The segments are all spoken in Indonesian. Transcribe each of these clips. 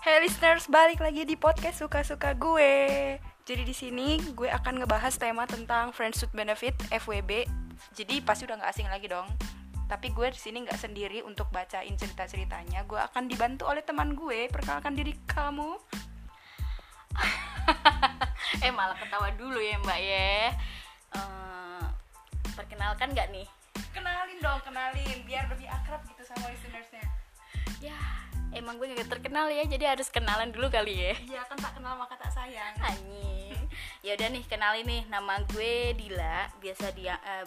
Hey listeners, balik lagi di podcast suka-suka gue. Jadi di sini gue akan ngebahas tema tentang Friends with Benefit (FWB). Jadi pasti udah nggak asing lagi dong. Tapi gue di sini nggak sendiri untuk bacain cerita-ceritanya. Gue akan dibantu oleh teman gue. Perkenalkan diri kamu. eh malah ketawa dulu ya mbak ya Eh, perkenalkan nggak nih Kenalin dong, kenalin biar lebih akrab gitu sama listenersnya. ya emang gue gak terkenal ya jadi harus kenalan dulu kali ya Iya kan tak kenal maka tak sayang. Anjing. ya udah nih kenalin nih nama gue Dila biasa dia eh,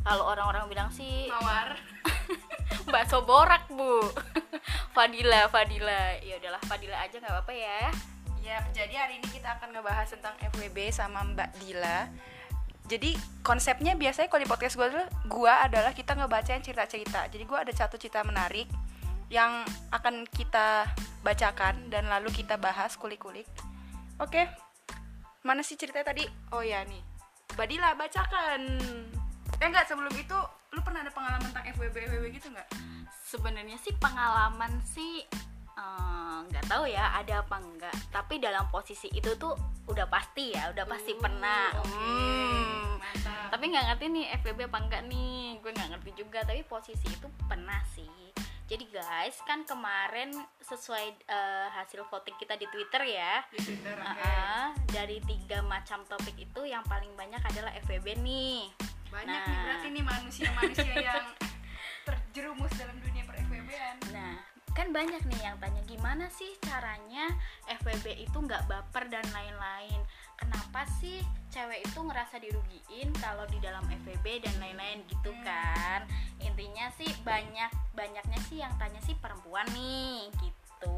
kalau orang-orang bilang sih Mawar. bakso borak bu Fadila Fadila ya udahlah Fadila aja nggak apa-apa ya Ya, jadi hari ini kita akan ngebahas tentang FWB sama Mbak Dila. Jadi konsepnya biasanya kalau di podcast gue adalah gue adalah kita ngebacain cerita-cerita. Jadi gue ada satu cerita menarik yang akan kita bacakan dan lalu kita bahas kulik-kulik. Oke, mana sih ceritanya tadi? Oh ya nih, Mbak Dila bacakan. Eh enggak sebelum itu, lu pernah ada pengalaman tentang FWB FWB gitu nggak? sebenarnya sih pengalaman sih eh, nggak tahu ya ada apa enggak tapi dalam posisi itu tuh udah pasti ya udah pasti pernah oke. Hmm. Mantap. tapi nggak ngerti nih FBB apa enggak nih gue nggak ngerti juga tapi posisi itu pernah sih jadi guys kan kemarin sesuai eh, hasil voting kita di Twitter ya Di Twitter, oke. uh-uh, dari tiga macam topik itu yang paling banyak adalah FBB nih Banyak Nah. nih berarti nih manusia-manusia yang terjerumus dalam dunia per FWB-an. Nah, kan banyak nih yang tanya gimana sih caranya FWB itu nggak baper dan lain-lain. Kenapa sih cewek itu ngerasa dirugiin kalau di dalam FWB dan lain-lain gitu kan? Intinya sih banyak banyaknya sih yang tanya sih perempuan nih gitu.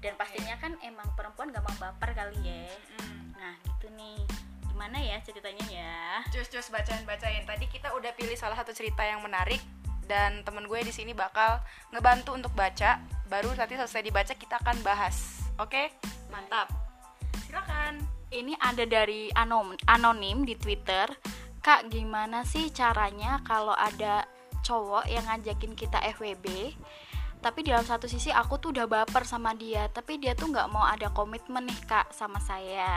Dan pastinya kan emang perempuan gampang baper kali ya. Nah, gitu nih. Gimana ya ceritanya ya? Cus-cus bacain-bacain. Tadi kita udah pilih salah satu cerita yang menarik dan temen gue di sini bakal ngebantu untuk baca. Baru nanti selesai dibaca kita akan bahas. Oke? Mantap. Silakan. Ini ada dari anom anonim di Twitter. Kak, gimana sih caranya kalau ada cowok yang ngajakin kita FWB? Tapi di dalam satu sisi aku tuh udah baper sama dia, tapi dia tuh nggak mau ada komitmen nih kak sama saya.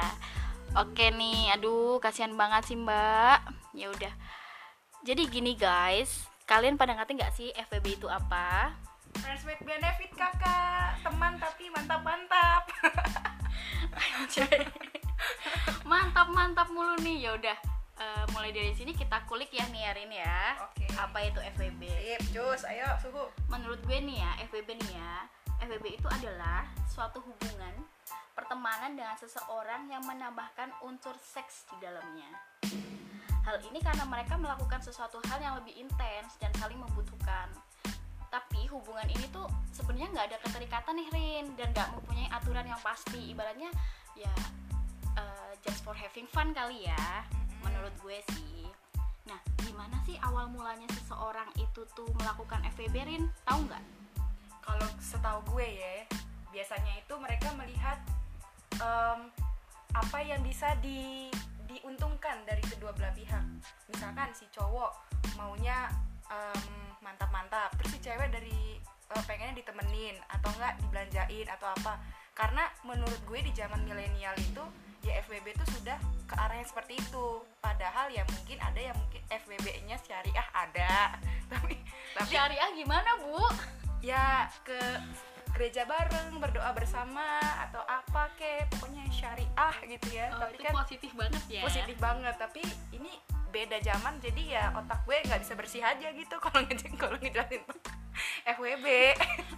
Oke nih, aduh kasihan banget sih mbak. Ya udah. Jadi gini guys, kalian pada ngerti nggak sih FWB itu apa? Friends with benefit kakak. Teman tapi mantap-mantap. mantap mantap mulu nih ya udah eh, mulai dari sini kita kulik ya nih Arin ya Oke. apa itu FWB Sip, cus. Ayo, suhu. menurut gue nih ya FWB nih ya FWB itu adalah suatu hubungan pertemanan dengan seseorang yang menambahkan unsur seks di dalamnya hal ini karena mereka melakukan sesuatu hal yang lebih intens dan saling membutuhkan tapi hubungan ini tuh sebenarnya nggak ada keterikatan nih Rin dan nggak mempunyai aturan yang pasti ibaratnya ya just for having fun kali ya menurut gue sih. Nah gimana sih awal mulanya seseorang itu tuh melakukan FWB Rin? Tahu nggak? Kalau setahu gue ya biasanya itu mereka melihat em, apa yang bisa di diuntungkan dari kedua belah pihak. Misalkan si cowok maunya mantap-mantap terus si cewek dari eh, pengennya ditemenin atau enggak dibelanjain atau apa. Karena menurut gue di zaman milenial itu ya FWB itu sudah ke arah yang seperti itu. Padahal ya mungkin ada yang mungkin FWB-nya syariah ada. Tapi tapi syariah gimana bu? Ya ke gereja bareng berdoa bersama atau apa kek pokoknya syariah gitu ya. Oh, tapi itu kan positif banget ya. positif banget. Tapi ini beda zaman jadi ya otak gue nggak bisa bersih aja gitu kalau ngejelasin kalau ngejelasin FWB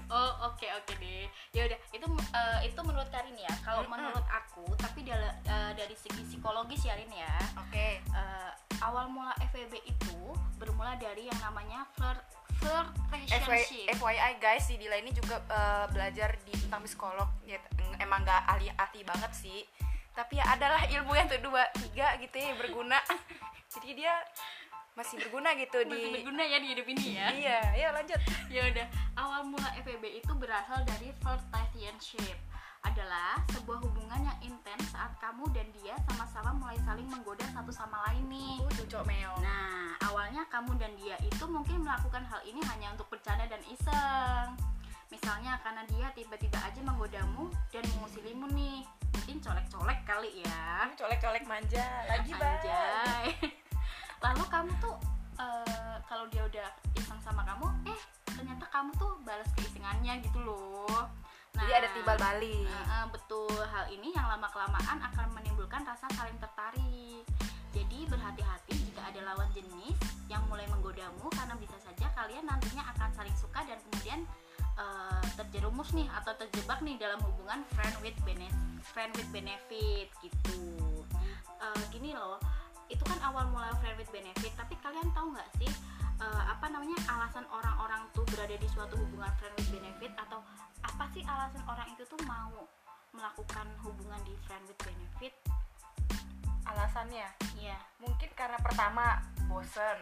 Oh oke oke deh. Ya udah itu eh, itu menurut Karin ya. Kalau Mm-mm. menurut aku, tapi dala- eh, dari segi psikologis ya Rin ya. oke eh, awal mula FWB itu bermula dari yang namanya flirt flirtationship. FYI guys si Dila ini juga eh, belajar di tentang psikolog ya, emang nggak ahli ahli banget sih tapi ya adalah ilmu yang tuh dua tiga gitu ya berguna jadi dia masih berguna gitu Masih di berguna ya di hidup ini ya. iya ya lanjut. Ya udah awal mula FWB itu berasal dari flirtationship adalah sebuah hubungan yang intens saat kamu dan dia sama-sama mulai saling menggoda satu sama lain nih. Uh cucok meo. Nah, awalnya kamu dan dia itu mungkin melakukan hal ini hanya untuk bercanda dan iseng. misalnya karena dia tiba-tiba aja menggodamu dan mengusilimu nih. Mungkin colek-colek kali ya. Colek-colek manja. Lagi Anjay. Lalu kamu tuh eh, kalau dia udah iseng sama kamu eh ternyata kamu tuh balas keisengannya gitu loh. Jadi ada timbal balik. Eh, eh, betul. Hal ini yang lama kelamaan akan menimbulkan rasa saling tertarik. Jadi berhati-hati jika ada lawan jenis yang mulai menggodamu karena bisa saja kalian nantinya akan saling suka dan kemudian eh, terjerumus nih atau terjebak nih dalam hubungan friend with benefit friend with benefit gitu. Eh, gini loh itu kan awal mula friend with benefit tapi kalian tahu nggak sih eh, apa namanya alasan orang-orang tuh berada di suatu hubungan friend with benefit atau apa sih alasan orang itu tuh mau melakukan hubungan di friend with benefit? Alasannya? Iya. Mungkin karena pertama bosen.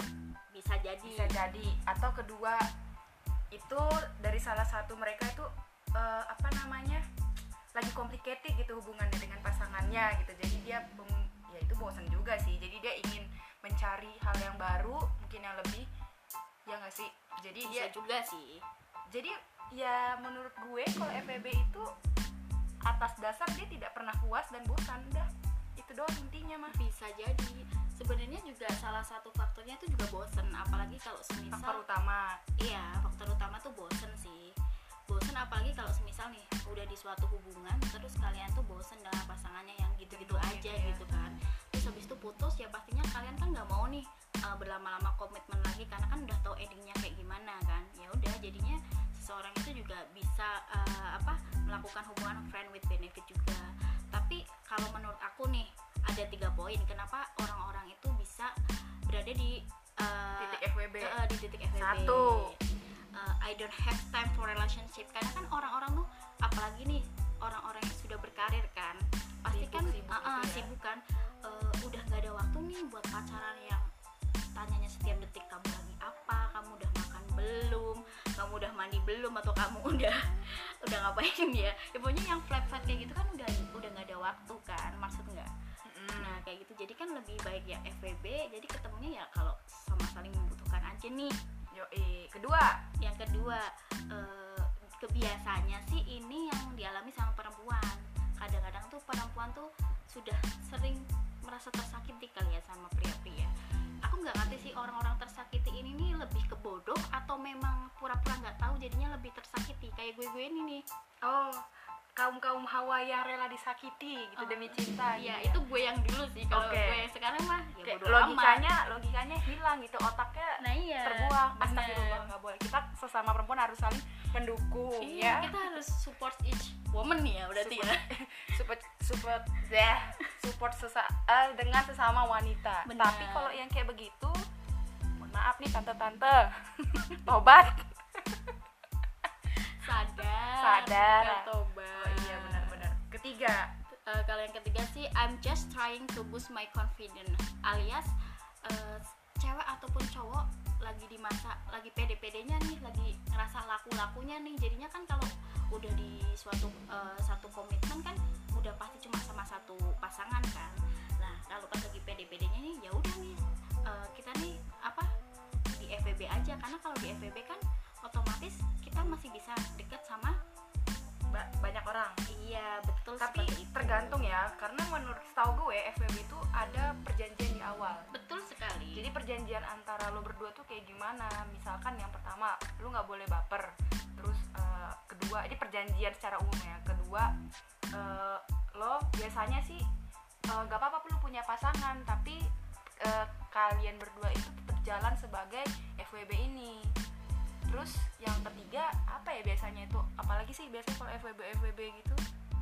Bisa jadi. Bisa jadi. Atau kedua itu dari salah satu mereka itu eh, apa namanya lagi complicated gitu hubungannya dengan pasangannya gitu. Jadi dia ya itu bosan juga sih. Jadi dia ingin mencari hal yang baru mungkin yang lebih. Ya nggak sih? Jadi bisa dia juga sih. Jadi ya menurut gue kalau FWB itu atas dasar dia tidak pernah puas dan bosan udah. Itu doang intinya mah. Bisa jadi. Sebenarnya juga salah satu faktornya itu juga bosen. Apalagi kalau faktor semisal utama. Iya faktor utama tuh bosen sih bosen apalagi kalau semisal nih udah di suatu hubungan terus kalian tuh bosen dengan pasangannya yang gitu-gitu Gitu aja ya. gitu kan. Terus habis itu putus ya pastinya kalian kan nggak mau nih uh, berlama-lama komitmen lagi karena kan udah tahu endingnya kayak gimana kan. Ya udah jadinya seseorang itu juga bisa uh, apa melakukan hubungan friend with benefit juga. Tapi kalau menurut aku nih ada tiga poin kenapa orang-orang itu bisa berada di uh, titik FWB uh, di titik FWB Satu. Uh, I don't have time for relationship. Karena kan orang-orang tuh apalagi nih orang-orang yang sudah berkarir kan pasti Sibuk, kan sibuk uh, uh, ya. sibuk kan. Uh, udah nggak ada waktu nih buat pacaran yang tanyanya setiap detik kamu lagi apa? Kamu udah makan belum? Kamu udah mandi belum? Atau kamu udah udah ngapain ya? Ya pokoknya yang flat flat kayak gitu kan udah udah nggak ada waktu kan maksud nggak? Nah kayak gitu. Jadi kan lebih baik ya FWB jadi ketemunya ya kalau sama saling membutuhkan aja nih Yoi. kedua? Yang kedua eh, kebiasaannya sih ini yang dialami sama perempuan. Kadang-kadang tuh perempuan tuh sudah sering merasa tersakiti kali ya sama pria-pria. Aku nggak ngerti sih orang-orang tersakiti ini nih lebih ke bodoh atau memang pura-pura nggak tahu jadinya lebih tersakiti. Kayak gue gue ini nih. Oh kaum kaum hawa yang rela disakiti gitu Oh, demi cinta ya gitu. itu gue yang dulu sih. Kalau Oke. gue yang sekarang mah ya Kayak bodo amat. logikanya logikanya hilang gitu. Otaknya nah iya. terbuang. Bener. astagfirullah nggak boleh. Kita sesama perempuan harus saling mendukung iya ya. kita harus support each woman ya berarti ya. Support support ya support sesa eh, dengan sesama wanita. Benar. tapi kalau yang kayak begitu mohon maaf nih tante-tante. Tobat sadar. Sadar. bukan tobat. Oh iya benar-benar. Ketiga. Eh, kalau yang ketiga sih I'm just trying to boost my confidence alias eh, cewek ataupun cowok lagi di masa lagi pede-pedenya nih lagi ngerasa laku-lakunya nih. Jadinya kan kalau udah di suatu eh, satu komitmen kan udah pasti cuma sama satu pasangan kan. Nah kalau pas lagi pede-pedenya nih ya udah masih bisa deket sama ba- banyak orang. Iya betul tapi tergantung ya karena menurut setahu gue FWB itu ada perjanjian di awal. Betul sekali. Jadi perjanjian antara lo berdua tuh kayak gimana? Misalkan yang pertama lo nggak boleh baper. Terus eh, kedua ini perjanjian secara umum ya. Kedua eh, lo biasanya sih nggak apa-apa lo punya pasangan tapi eh, kalian berdua itu tetap jalan sebagai FWB ini terus yang ketiga apa ya biasanya itu apalagi sih biasanya kalau FWB FWB gitu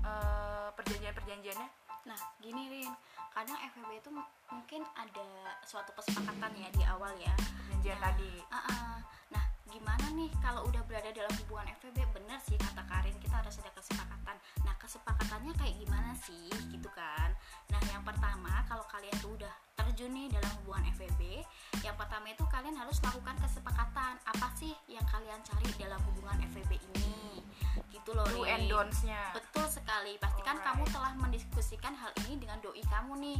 eh, perjanjian-perjanjiannya Nah, gini Rin, kadang FWB itu mungkin ada suatu kesepakatan ya di awal ya. perjanjian Nah, tadi ah-ah. Nah, gimana nih kalau udah berada dalam hubungan FWB? Bener sih kata Karin, kita harus ada kesepakatan. Nah, kesepakatannya kayak gimana sih, gitu kan? Nah, yang pertama, kalau kalian tuh udah terjun nih dalam hubungan FWB, yang pertama itu kalian harus lakukan kesepakatan. Apa sih yang kalian cari dalam hubungan FWB ini? Gitu loh, do and don'ts-nya Betul sekali. Pastikan Alright. kamu telah mendiskusikan hal ini dengan doi kamu nih.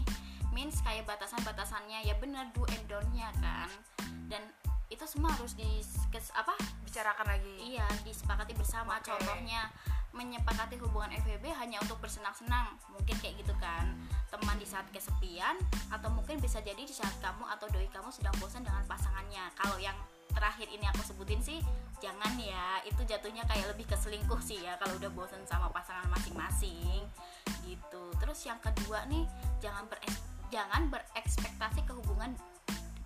Means kayak batasan-batasannya ya bener do and don't-nya kan. Dan itu semua harus di apa dibicarakan lagi iya disepakati bersama Oke. contohnya menyepakati hubungan FWB hanya untuk bersenang-senang. Mungkin kayak gitu kan. Teman di saat kesepian atau mungkin bisa jadi di saat kamu atau doi kamu sedang bosan dengan pasangannya. Kalau yang terakhir ini aku sebutin sih jangan ya. Itu jatuhnya kayak lebih ke selingkuh sih ya kalau udah bosan sama pasangan masing-masing. Gitu. Terus yang kedua nih jangan ber jangan berekspektasi ke hubungan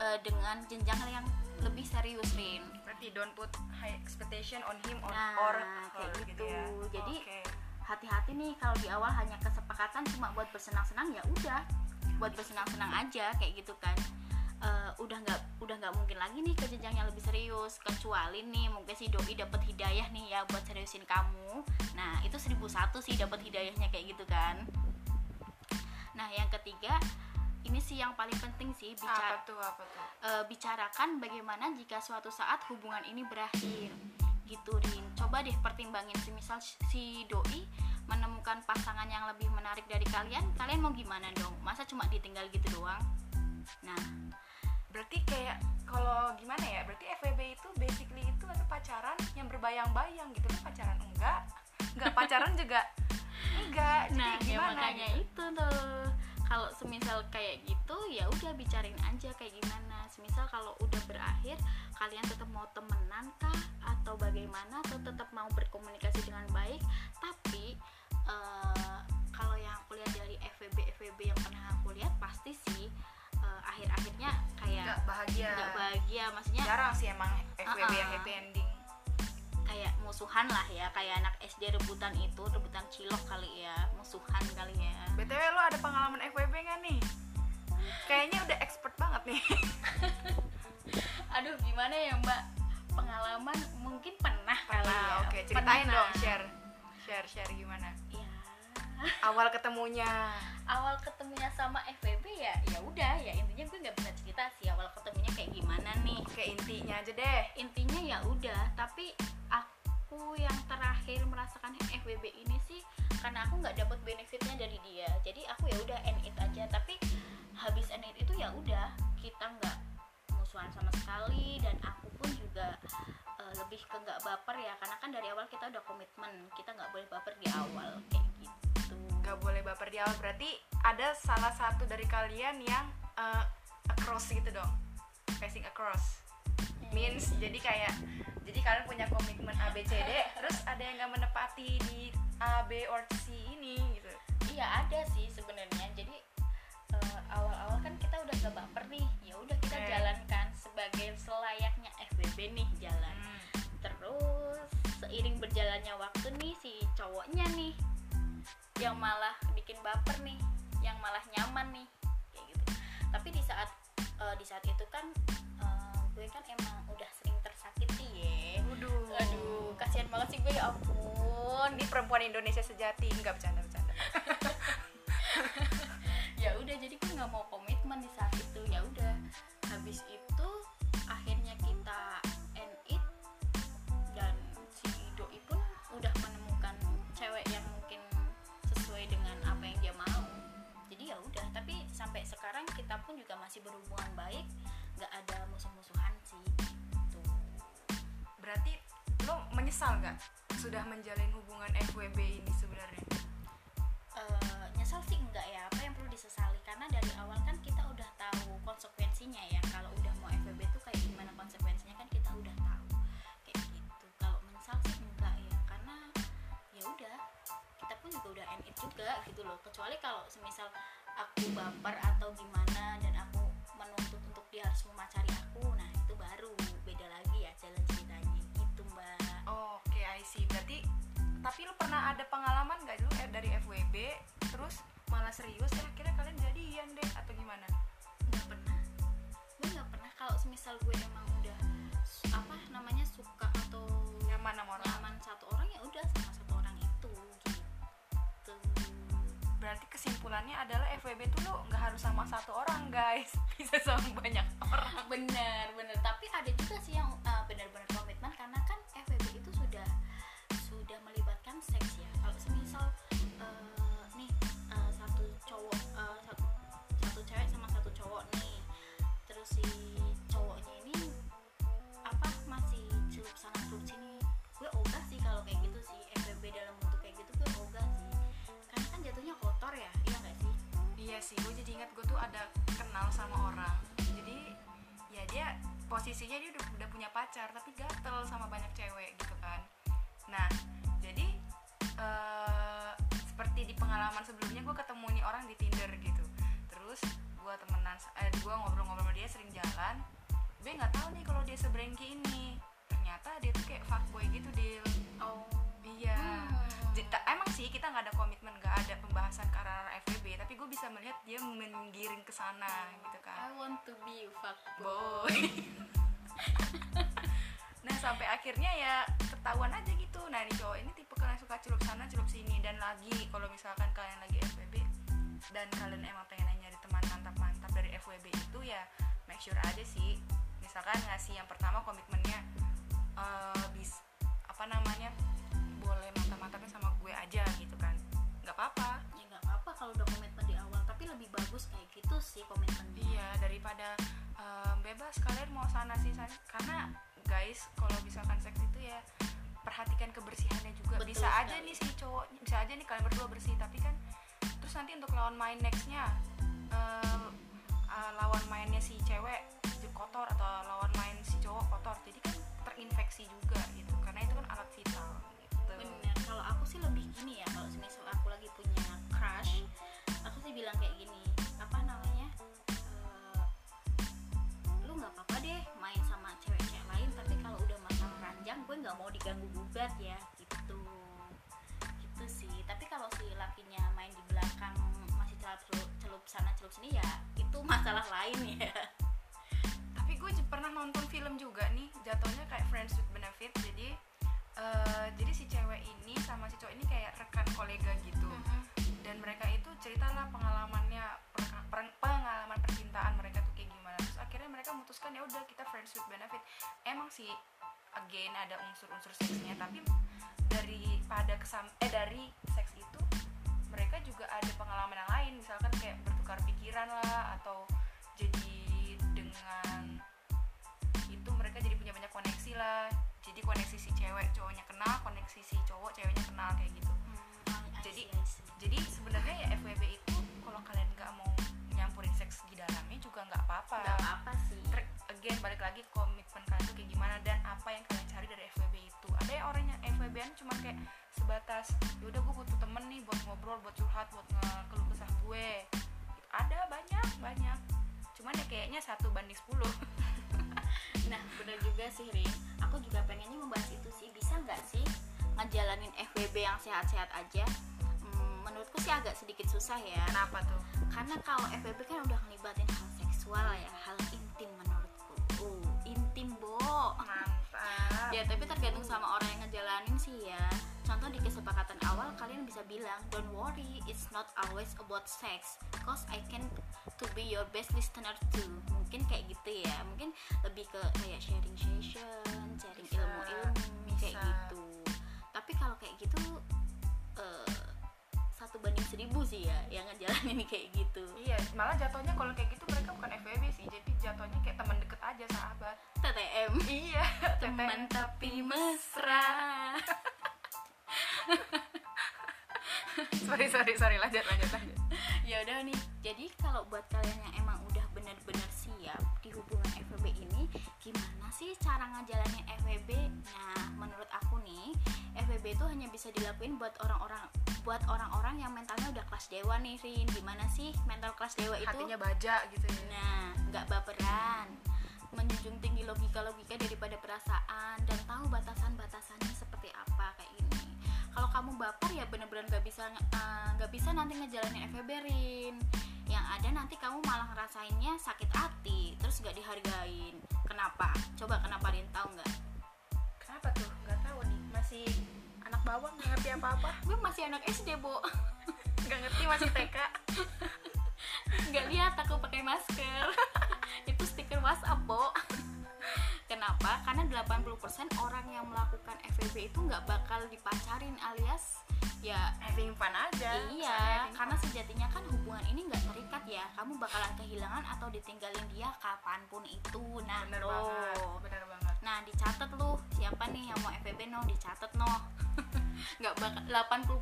eh, dengan jenjang yang lebih serius Rin berarti don't put high expectation on him on Nah, or kayak her gitu. ya. Jadi, Oke. hati-hati nih kalau di awal hanya kesepakatan cuma buat bersenang-senang ya udah buat bersenang-senang aja kayak gitu kan Eh, udah nggak udah nggak mungkin lagi nih ke jenjang yang lebih serius kecuali nih mungkin si doi dapat hidayah nih ya buat seriusin kamu nah itu 1001 sih dapat hidayahnya kayak gitu kan nah yang ketiga ini sih yang paling penting sih bicara apa tuh apa tuh? eh, bicarakan bagaimana jika suatu saat hubungan ini berakhir. Gitu Rin. Coba deh pertimbangin semisal si doi menemukan pasangan yang lebih menarik dari kalian kalian mau gimana dong? Masa cuma ditinggal gitu doang? Nah. Berarti kayak kalau gimana ya? Berarti FWB itu basically itu ada pacaran yang berbayang-bayang gitu. Kan pacaran enggak? Enggak pacaran juga enggak. Jadi nah ya gimana makanya gitu? itu tuh kalau semisal kayak gitu ya udah bicarain aja kayak gimana. Semisal kalau udah berakhir kalian tetap mau temenan kah? Atau bagaimana? Atau tetap mau berkomunikasi dengan baik? Tapi eh, kalau yang aku lihat dari FVB FVB yang pernah aku lihat pasti sih eh, akhir-akhirnya kayak enggak bahagia. nggak bahagia. Maksudnya jarang sih emang yang Uh-uh. happy ending kayak musuhan lah ya kayak anak SD rebutan itu rebutan cilok kali ya musuhan kali ya. Btw lo ada pengalaman FWB nggak nih? Kayaknya udah expert banget nih. Aduh gimana ya mbak? Pengalaman mungkin pernah kali ya. oke ceritain Pernah. dong share. Share share gimana? Ya awal ketemunya awal ketemunya sama FBB ya ya udah ya intinya gue nggak bisa cerita sih awal ketemunya kayak gimana nih. Oke intinya aja deh. Intinya ya udah tapi aku yang terakhir merasakan FBB ini sih karena aku nggak dapat benefitnya dari dia. Jadi aku ya udah end it aja tapi habis end it itu ya udah kita nggak musuhan sama sekali dan aku pun juga eh, lebih ke nggak baper ya karena kan dari awal kita udah komitmen kita nggak boleh baper di awal kayak gitu nggak boleh baper di awal berarti ada salah satu dari kalian yang uh, across gitu dong facing across means jadi kayak jadi kalian punya komitmen A B C D terus ada yang nggak menepati di A B or C ini gitu Iya ada sih sebenarnya. Jadi eh, awal-awal kan kita udah gak baper nih. Ya udah kita Oke. jalankan sebagai selayaknya FBB nih jalan. Hmm. Terus seiring berjalannya waktu nih si cowoknya nih yang malah bikin baper nih, yang malah nyaman nih kayak gitu. Tapi di saat eh, di saat itu kan eh, gue kan emang udah sering tersakiti ya. Waduh. Aduh, kasihan banget sih gue ya ampun. ini perempuan Indonesia sejati nggak bercanda bercanda ya udah jadi gue nggak mau komitmen di saat itu ya udah habis itu akhirnya kita menyesal nggak sudah menjalin hubungan FWB ini sebenarnya? Eh, nyesal sih enggak ya apa yang perlu disesali? Karena dari awal kan kita udah tahu konsekuensinya ya. Kalau udah mau FWB tuh kayak gimana konsekuensinya? Kan kita udah tahu. Kayak gitu. Kalau menyesal sih enggak ya. Karena ya udah kita pun juga udah end it juga gitu loh. Kecuali kalau semisal aku baper atau gimana terus malah serius ya akhirnya kalian jadian deh atau gimana? nggak pernah gue nggak pernah kalau semisal gue emang udah apa namanya suka atau Nyaman sama orang. nyaman satu orang ya udah sama satu orang itu gitu Berarti kesimpulannya adalah FWB tuh lu nggak harus sama satu orang guys, bisa sama banyak orang. bener bener tapi ada juga sih yang si cowoknya ini apa masih celup sana celup sini. Gue ogah sih kalau kayak gitu sih. FBB dalam bentuk kayak gitu gue ogah sih. Karena kan jatuhnya kotor ya iya gak sih? Iya sih gue jadi ingat gue tuh ada kenal sama orang. Jadi ya dia posisinya dia udah, udah punya pacar tapi gatel sama banyak cewek gitu kan. Nah jadi ee, seperti di pengalaman sebelumnya gue ketemu nih orang di Tinder gitu. Terus gue temenan eh, gue ngobrol-ngobrol sama dia sering jalan gue nggak tahu nih kalau dia sebrengki ini. Ternyata dia tuh kayak fuckboy gitu deal oh. Iya. Hmm. Emang sih kita nggak ada komitmen nggak ada pembahasan ke arah FWB tapi gue bisa melihat dia menggiring ke sana gitu kan. I want to be a fuckboy. Boy. Nah sampai akhirnya ya ketahuan aja gitu. Nah nih cowok ini tipe kalian suka celup sana celup sini. Dan lagi kalau misalkan kalian lagi FWB dan kalian emang pengen nyari teman mantap-mantap dari FWB itu ya make sure aja sih. Misalkan ngasih yang pertama komitmennya eh, bis apa namanya boleh mantap-mantapnya sama gue aja gitu kan. Nggak apa-apa. Ya nggak apa-apa kalau udah komitmen di awal tapi lebih bagus kayak gitu sih komitmennya Iya daripada em, bebas kalian mau sana sih sana. karena guys kalau misalkan seks itu ya perhatikan kebersihannya juga. Betul bisa aja sekali. nih si cowok bisa aja nih kalian berdua bersih tapi kan terus nanti untuk lawan main nextnya em, eh, lawan mainnya si cewek kotor atau lawan main si cowok kotor. Jadi kan terinfeksi juga gitu karena itu kan alat vital gitu. bener kalau aku sih lebih gini ya kalau misal aku lagi punya crush aku sih bilang kayak gini apa namanya eh, lu nggak apa-apa deh main sama cewek-cewek lain tapi kalau udah matang ranjang gue nggak mau diganggu gugat ya gitu. Gitu sih. Tapi kalau si lakinya celup celup, sana celup sini ya itu masalah lain ya. Tapi gue pernah nonton film juga nih jatuhnya kayak Friends with Benefit jadi eh, jadi si cewek ini sama si cowok ini kayak rekan kolega gitu. Dan mereka itu ceritalah pengalamannya per- pengalaman percintaan mereka tuh kayak gimana. Terus akhirnya mereka memutuskan ya udah kita Friends with Benefit emang sih again ada unsur-unsur seksnya tapi dari pada kesam eh dari seks itu mereka juga ada pengalaman yang lain misalkan kayak bertukar pikiran lah atau jadi dengan itu mereka jadi punya banyak koneksi lah. Jadi koneksi si cewek cowoknya kenal koneksi si cowok ceweknya kenal kayak gitu. Jadi- jadi sebenarnya ya FWB itu kalau kalian nggak mau nyampurin seks di dalamnya juga nggak apa-apa. Nggak apa sih. Ter- again balik lagi komitmen kalian tuh kayak gimana dan apa yang kalian cari dari FWB itu. Ada yang orang yang FWB an cuma kayak sebatas yaudah gue butuh temen nih buat ngobrol buat curhat buat ngeluh kesah gue ada banyak banyak cuman ya kayaknya satu banding 10 Nah, bener juga sih, Rin. Aku juga pengennya membahas itu sih. Bisa nggak sih ngejalanin FWB yang sehat-sehat aja? Hmm, menurutku sih agak sedikit susah ya. kenapa tuh Karena kalau FWB kan udah ngelibatin hal seksual ya, hal intim menurutku. Uh, intim, Bo. mantap Ya, tapi tergantung sama orang yang ngejalanin sih ya. Contoh di kesepakatan awal kalian bisa bilang, don't worry, it's not always about sex, cause I can to be your best listener too. Mungkin kayak gitu ya. Mungkin lebih ke kayak sharing session, sharing ilmu-ilmu kayak bisa. gitu. Tapi kalau kayak gitu eh, satu banding seribu sih ya yang ngejalanin kayak gitu. iya malah jatuhnya kalau kayak gitu mereka bukan FWB sih jadi jatuhnya kayak teman deket aja sahabat TTM. iya Teman tapi mesra. sorry sorry sorry. Lanjut lanjut lanjut. Ya udah nih. Jadi kalau buat kalian yang emang udah bener-bener siap di hubungan FWB ini gimana sih cara ngejalanin FWB nah menurut aku nih FWB itu hanya bisa dilakuin buat orang-orang buat orang-orang yang mentalnya udah kelas dewa nih Rin gimana sih mental kelas dewa itu? Hatinya baja gitu ya. Nah nggak baperan. Menjunjung tinggi logika-logika daripada perasaan dan tahu batasan-batasannya seperti apa kayak ini kalau kamu baper ya bener-bener nggak bisa eh, nggak bisa nanti ngejalanin FWB Rin. Yang ada nanti kamu malah ngerasainnya sakit hati terus nggak dihargain. Kenapa? Coba kenapa Rin? Tahu nggak? Kenapa tuh? Nggak tahu nih. Masih anak bawang nggak ngerti apa apa gue masih anak SD bo. Nggak ngerti masih TK nggak lihat aku pakai masker. Itu stiker WhatsApp bo kenapa? Karena 80% orang yang melakukan FWB itu nggak bakal dipacarin alias ya having fun aja iya having karena fun. sejatinya kan hubungan ini nggak terikat ya. Kamu bakalan kehilangan atau ditinggalin dia kapan pun itu. Nah bener banget bener banget. Nah dicatat lu siapa nih yang mau FVB no? Dicatat no. Nggak bakal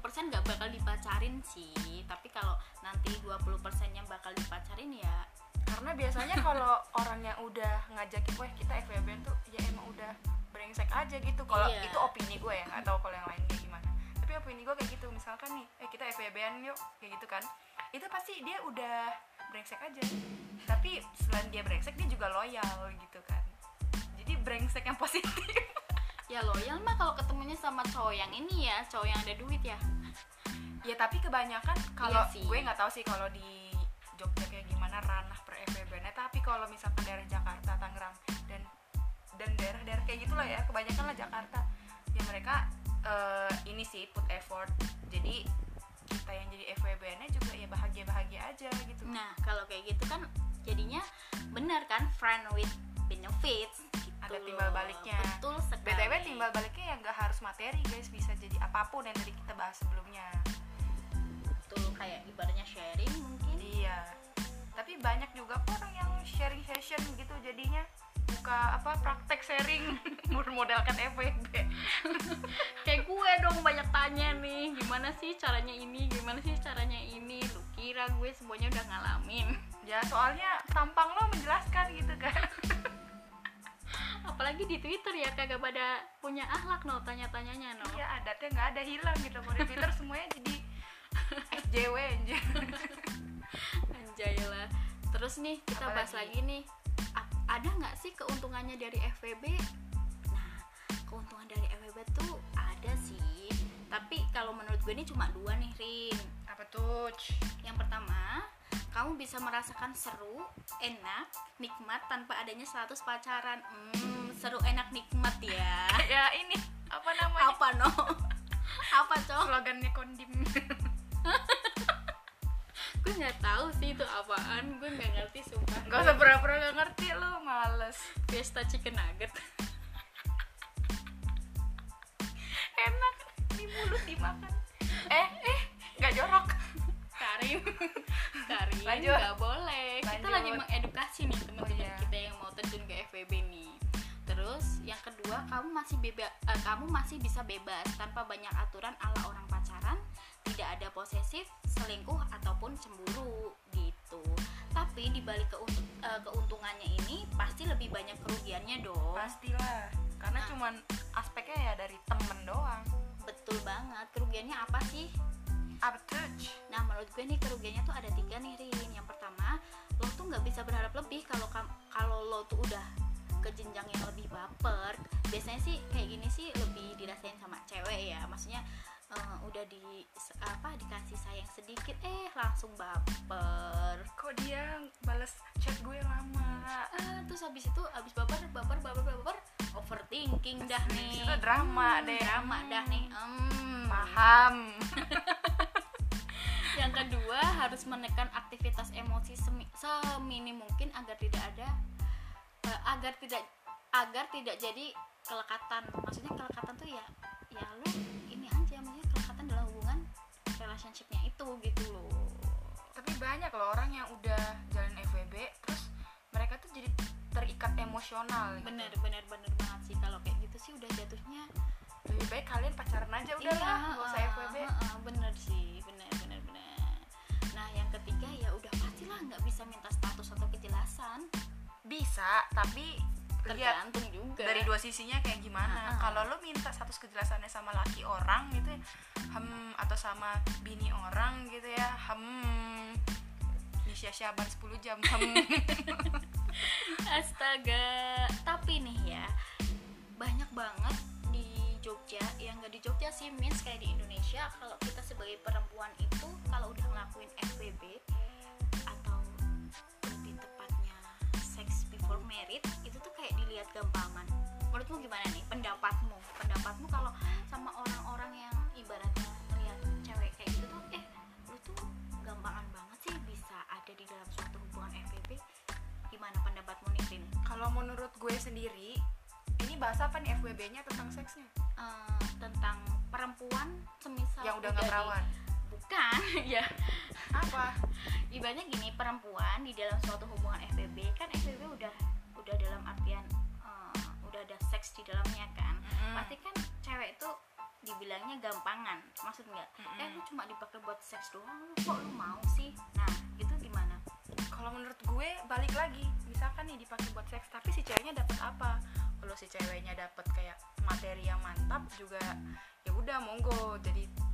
80% nggak bakal dipacarin sih. Tapi kalau nanti 20% nya bakal dipacarin ya karena biasanya kalau orang yang udah ngajakin weh kita FWB tuh ya emang udah brengsek aja gitu. Kalau Iya. itu opini gue ya nggak tahu kalau yang lain kayak gimana. Tapi opini gue kayak gitu misalkan nih eh kita FWB-an yuk kayak gitu kan. Itu pasti dia udah brengsek aja. Tapi selain dia brengsek dia juga loyal gitu kan. Jadi brengsek yang positif. Ya loyal mah kalau ketemunya sama cowok yang ini ya cowok yang ada duit ya. Ya tapi kebanyakan kalau Iya sih. gue nggak tahu sih kalau di Jogja FWB-nya tapi kalau misalkan daerah Jakarta Tangerang dan dan daerah-daerah kayak gitulah ya kebanyakan lah Jakarta. Ya mereka eh, ini sih put effort. Jadi kita yang jadi FWB-nya juga ya bahagia-bahagia aja gitu. Nah kalau kayak gitu kan jadinya bener kan friend with benefits gitu Ada loh. timbal baliknya. betul sekali. BTW timbal baliknya ya nggak harus materi guys. Bisa jadi apa pun yang tadi kita bahas sebelumnya. Betul kayak ibaratnya sharing mungkin. Iya. Tapi banyak juga kok orang yang sharing session gitu jadinya buka apa praktek sharing bermodalkan FWB. kayak gue dong banyak tanya nih gimana sih caranya ini gimana sih caranya ini lu kira gue semuanya udah ngalamin Ya soalnya tampang lo menjelaskan gitu kan. apalagi di twitter ya kagak pada punya akhlak no tanya-tanyanya no Iya adatnya nggak ada hilang gitu. Mau di Twitter semuanya jadi SJW anjir. Anjay lah. Terus nih kita Apa bahas lagi? nih. Ada nggak sih keuntungannya dari FWB nah keuntungan dari FWB tuh ada sih. Tapi kalau menurut gue ini cuma dua nih Rin. Apa tuh? yang pertama kamu bisa merasakan seru enak nikmat tanpa adanya status pacaran. Hmm, seru enak nikmat ya. Ya ini apa namanya? apa no? Apa cok? Slogannya kondim. gue nggak tahu sih itu apaan gue nggak ngerti sumpah Gak usah pura-pura gak ngerti lo, males. Fiesta chicken nugget Enak di mulut dimakan. Eh, eh, nggak jorok. Karim Karim Lanjut. nggak boleh kita Lanjut. lagi mengedukasi nih teman-teman Oh, iya. kita yang mau terjun ke FWB nih terus yang kedua kamu masih bebas kamu masih bisa bebas tanpa banyak aturan ala orang pacaran tidak ada posesif selingkuh ataupun cemburu gitu tapi dibalik keuntung- eh, keuntungannya ini pasti lebih banyak kerugiannya dong Pastilah. Karena Nah. cuman aspeknya ya dari temen doang. betul banget kerugiannya apa sih Apa tuh? Nah menurut gue nih kerugiannya tuh ada tiga nih Rin Yang pertama lo tuh nggak bisa berharap lebih kalau kalau lo tuh udah ke jenjang yang lebih baper Biasanya sih kayak gini sih lebih dirasain sama cewek ya Maksudnya eh, udah di apa dikasih sayang sedikit eh langsung baper Kok dia balas chat gue lama? ah, terus habis itu habis baper baper baper baper overthinking dah nih Itu drama Hmm, deh. drama dah nih Hmm. Paham. yang kedua harus menekan aktivitas emosi semi, seminim mungkin agar tidak ada eh, agar tidak agar tidak jadi kelekatan maksudnya kelekatan tuh ya ya lu relationshipnya itu gitu loh Tapi banyak loh orang yang udah jalan FWB terus mereka tuh jadi terikat emosional. gitu. bener bener bener banget sih kalau kayak gitu sih udah jatuhnya Lebih baik kalian pacaran aja udah lah, Iya, gak usah FWB. bener sih bener bener bener nah yang ketiga ya udah pastilah nggak bisa minta status atau kejelasan Bisa, tapi tergantung juga dari dua sisinya kayak gimana. Ah, ah. Kalau lo minta status kejelasannya sama laki orang gitu ya, hem atau sama bini orang gitu ya, hem Nisha Syaban 10 jam, hem Astaga, tapi nih ya banyak banget di Jogja, yang nggak di Jogja sih, means kayak di Indonesia kalau kita sebagai perempuan itu kalau udah ngelakuin FWB before married itu tuh kayak dilihat gampangan. Menurutmu gimana nih pendapatmu? Pendapatmu kalau sama orang-orang yang ibaratnya ngeliat cewek kayak gitu tuh, eh lu tuh gampangan banget sih bisa ada di dalam suatu hubungan FWB gimana pendapatmu nih Vin? Kalau menurut gue sendiri, ini bahas apa nih FWB-nya tentang seksnya? Eh, tentang perempuan semisal yang udah nggak di- perawan. Bukan ya Apa? ibaratnya gini perempuan di dalam suatu hubungan FBB kan FBB udah udah dalam artian eh, udah ada seks di dalamnya kan. Mm-mm. pasti kan cewek itu dibilangnya gampangan maksud nggak? Eh Mm-mm. lu cuma dipakai buat seks doang kok lu mau sih? Nah itu gimana? Kalau menurut gue balik lagi. Misalkan nih dipakai buat seks tapi si ceweknya dapat apa? Kalau si ceweknya dapat kayak materi yang mantap juga ya udah monggo. Jadi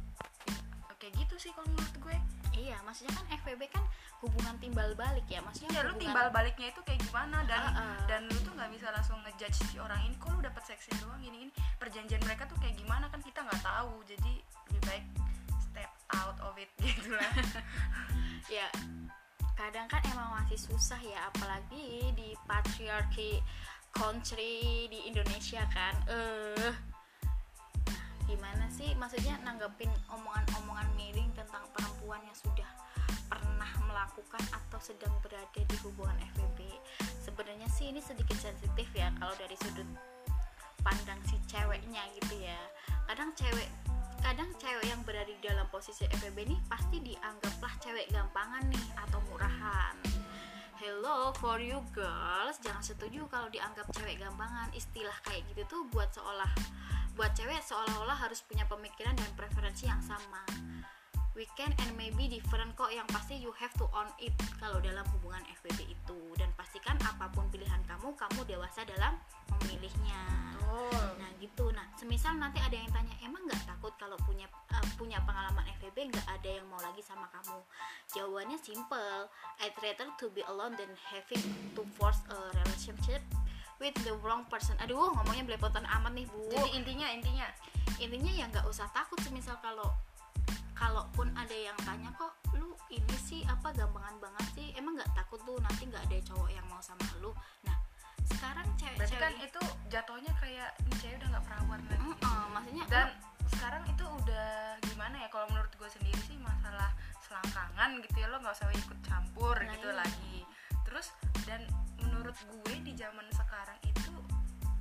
kayak gitu sih kalau menurut gue. Iya maksudnya kan FWB kan hubungan timbal balik ya maksudnya ya lu timbal baliknya itu kayak gimana? Dan Heeh. dan lu tuh nggak bisa langsung ngejudge si orang ini kok lu dapat seksnya doang gini gini? Perjanjian mereka tuh kayak gimana kan kita nggak tahu jadi lebih baik step out of it gitu lah. Ya kadang kan emang masih susah ya apalagi di patriarchy country di Indonesia kan. Eh gimana sih? Maksudnya nanggepin omongan-omongan miring tentang perempuan yang sudah pernah melakukan atau sedang berada di hubungan FWB sebenarnya sih ini sedikit sensitif ya kalau dari sudut pandang si ceweknya gitu ya. Kadang cewek kadang cewek yang berada di dalam posisi FWB nih pasti dianggaplah cewek gampangan nih atau murahan. Hello for you girls. Jangan setuju kalau dianggap cewek gampangan. Istilah kayak gitu tuh buat seolah buat cewek seolah-olah harus punya pemikiran dan preferensi yang sama. We can and maybe different kok yang pasti you have to own it kalau dalam hubungan FWB itu. Dan pastikan apa pun pilihan kamu kamu dewasa dalam memilihnya. Nah gitu. Nah semisal nanti ada yang tanya emang nggak takut kalau punya eh, punya pengalaman FWB nggak ada yang mau lagi sama kamu. Jawabannya simple. I'd rather to be alone than having to force a relationship with the wrong person. Aduh ngomongnya belepotan amat nih bu. Jadi intinya intinya intinya ya nggak usah takut semisal kalau kalaupun ada yang tanya kok lu ini sih apa gampangan banget sih? Emang nggak takut tuh nanti nggak ada cowok yang mau sama lu. Nah sekarang berarti cewek-cewek kan itu jatuhnya kayak ini cewek udah nggak perawan lagi. Mm-mm, maksudnya dan sekarang itu udah gimana ya kalau menurut gue sendiri sih masalah selangkangan gitu ya lo nggak usah ikut campur Nah, gitu iya. lagi terus dan menurut gue di zaman sekarang itu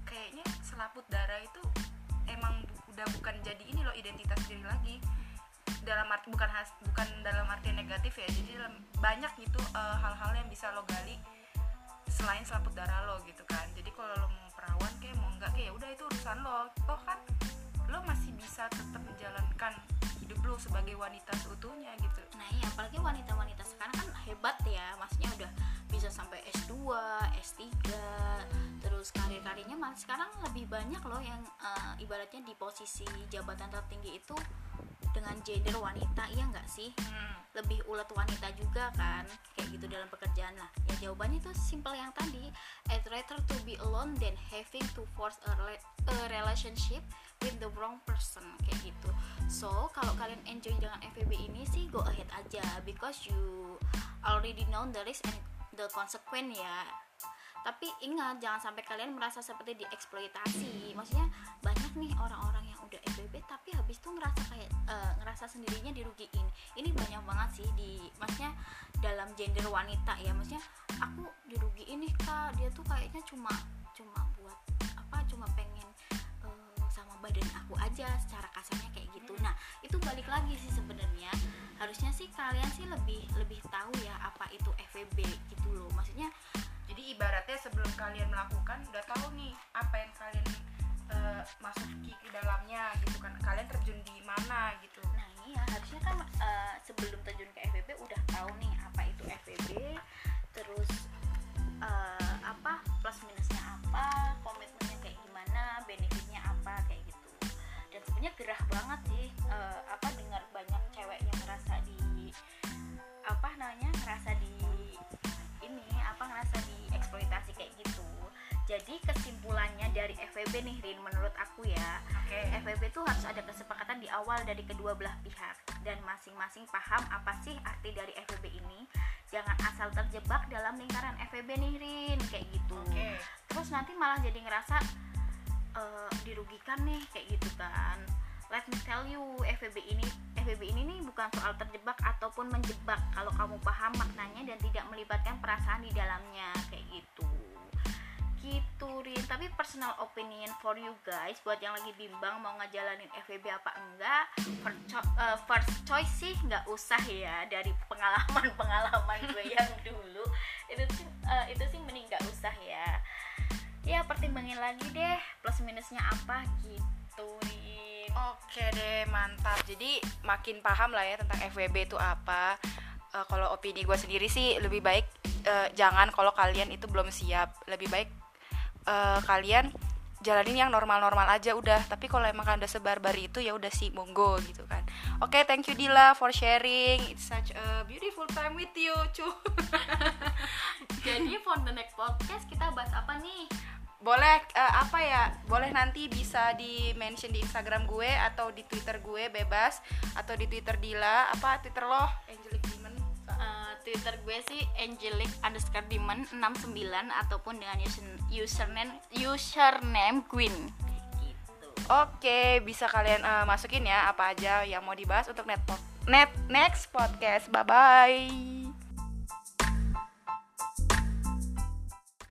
kayaknya selaput darah itu emang bu- udah bukan jadi ini loh identitas diri lagi. Dalam arti bukan has, bukan dalam arti negatif ya jadi banyak gitu eh, hal-hal yang bisa lo gali selain selaput darah lo gitu kan. Jadi kalau lo mau perawan kayak mau enggak kayak ya udah itu urusan lo. Toh kan lo masih bisa tetap menjalankan lo sebagai wanita seutuhnya gitu. Nah iya apalagi wanita-wanita sekarang kan hebat ya maksudnya udah bisa sampai S2, S3 terus karir-karirnya malah sekarang lebih banyak loh yang eh, ibaratnya di posisi jabatan tertinggi itu dengan gender wanita iya nggak sih? Hmm. lebih ulet wanita juga kan kayak gitu dalam pekerjaan lah. Ya jawabannya itu simple yang tadi I'd rather to be alone than having to force a, rela- a relationship with the wrong person kayak so kalau kalian enjoy dengan FVB ini sih go ahead aja. Because you already know the risk and the consequence ya. Tapi ingat jangan sampai kalian merasa seperti dieksploitasi. Maksudnya banyak nih orang-orang yang udah FBB tapi habis itu ngerasa kayak eh, ngerasa sendirinya dirugiin. Ini banyak banget sih di maksudnya dalam gender wanita ya. Maksudnya aku dirugiin nih kak. Dia tuh kayaknya cuma cuma buat apa cuma pengen sama badan aku aja secara kasarnya kayak gitu. Nah itu balik lagi sih sebenarnya. Harusnya sih kalian sih lebih lebih tahu ya apa itu FVB gitu loh. Maksudnya jadi ibaratnya sebelum kalian melakukan udah tahu nih apa yang kalian eh, masuki ke dalamnya gitu kan. Kalian terjun di mana gitu. Nah iya harusnya kan eh, sebelum terjun ke FVB udah tahu nih apa itu FVB, terus eh, apa plus minusnya FVB nih Rin menurut aku ya oke FWB itu harus ada kesepakatan di awal dari kedua belah pihak dan masing-masing paham apa sih arti dari FWB ini. Jangan asal terjebak dalam lingkaran FWB nih Rin kayak gitu. oke Terus nanti malah jadi ngerasa eh, dirugikan nih kayak gitu kan. Let me tell you FWB ini FWB ini nih bukan soal terjebak ataupun menjebak kalau kamu paham maknanya dan tidak melibatkan perasaan di dalamnya kayak gitu gitu Rin. Tapi personal opinion for you guys buat yang lagi bimbang mau ngejalanin FVB apa enggak first, cho- eh, first choice sih nggak usah ya dari pengalaman pengalaman gue yang dulu. Itu sih eh, itu sih mending nggak usah ya. Ya pertimbangin lagi deh plus minusnya apa gitu Rin. Oke deh, mantap. Jadi makin paham lah ya tentang FWB itu apa. Eh, kalau opini gue sendiri sih lebih baik eh, jangan kalau kalian itu belum siap. Lebih baik eh, kalian jalanin yang normal-normal aja udah. Tapi kalau emang kalian udah sebar-bar itu ya udah sih monggo gitu kan. Oke thank you Dila for sharing. It's such a beautiful time with you cu. Jadi for the next podcast kita bahas apa nih? boleh eh, apa ya boleh nanti bisa di mention di Instagram gue atau di Twitter gue bebas. Atau di Twitter Dila apa Twitter lo? Angelic Demon Eh, Twitter gue sih angelic underscore demon 69 ataupun dengan user- username username queen gitu Oke, bisa kalian eh, masukin ya apa aja yang mau dibahas untuk net, net next podcast. Bye bye.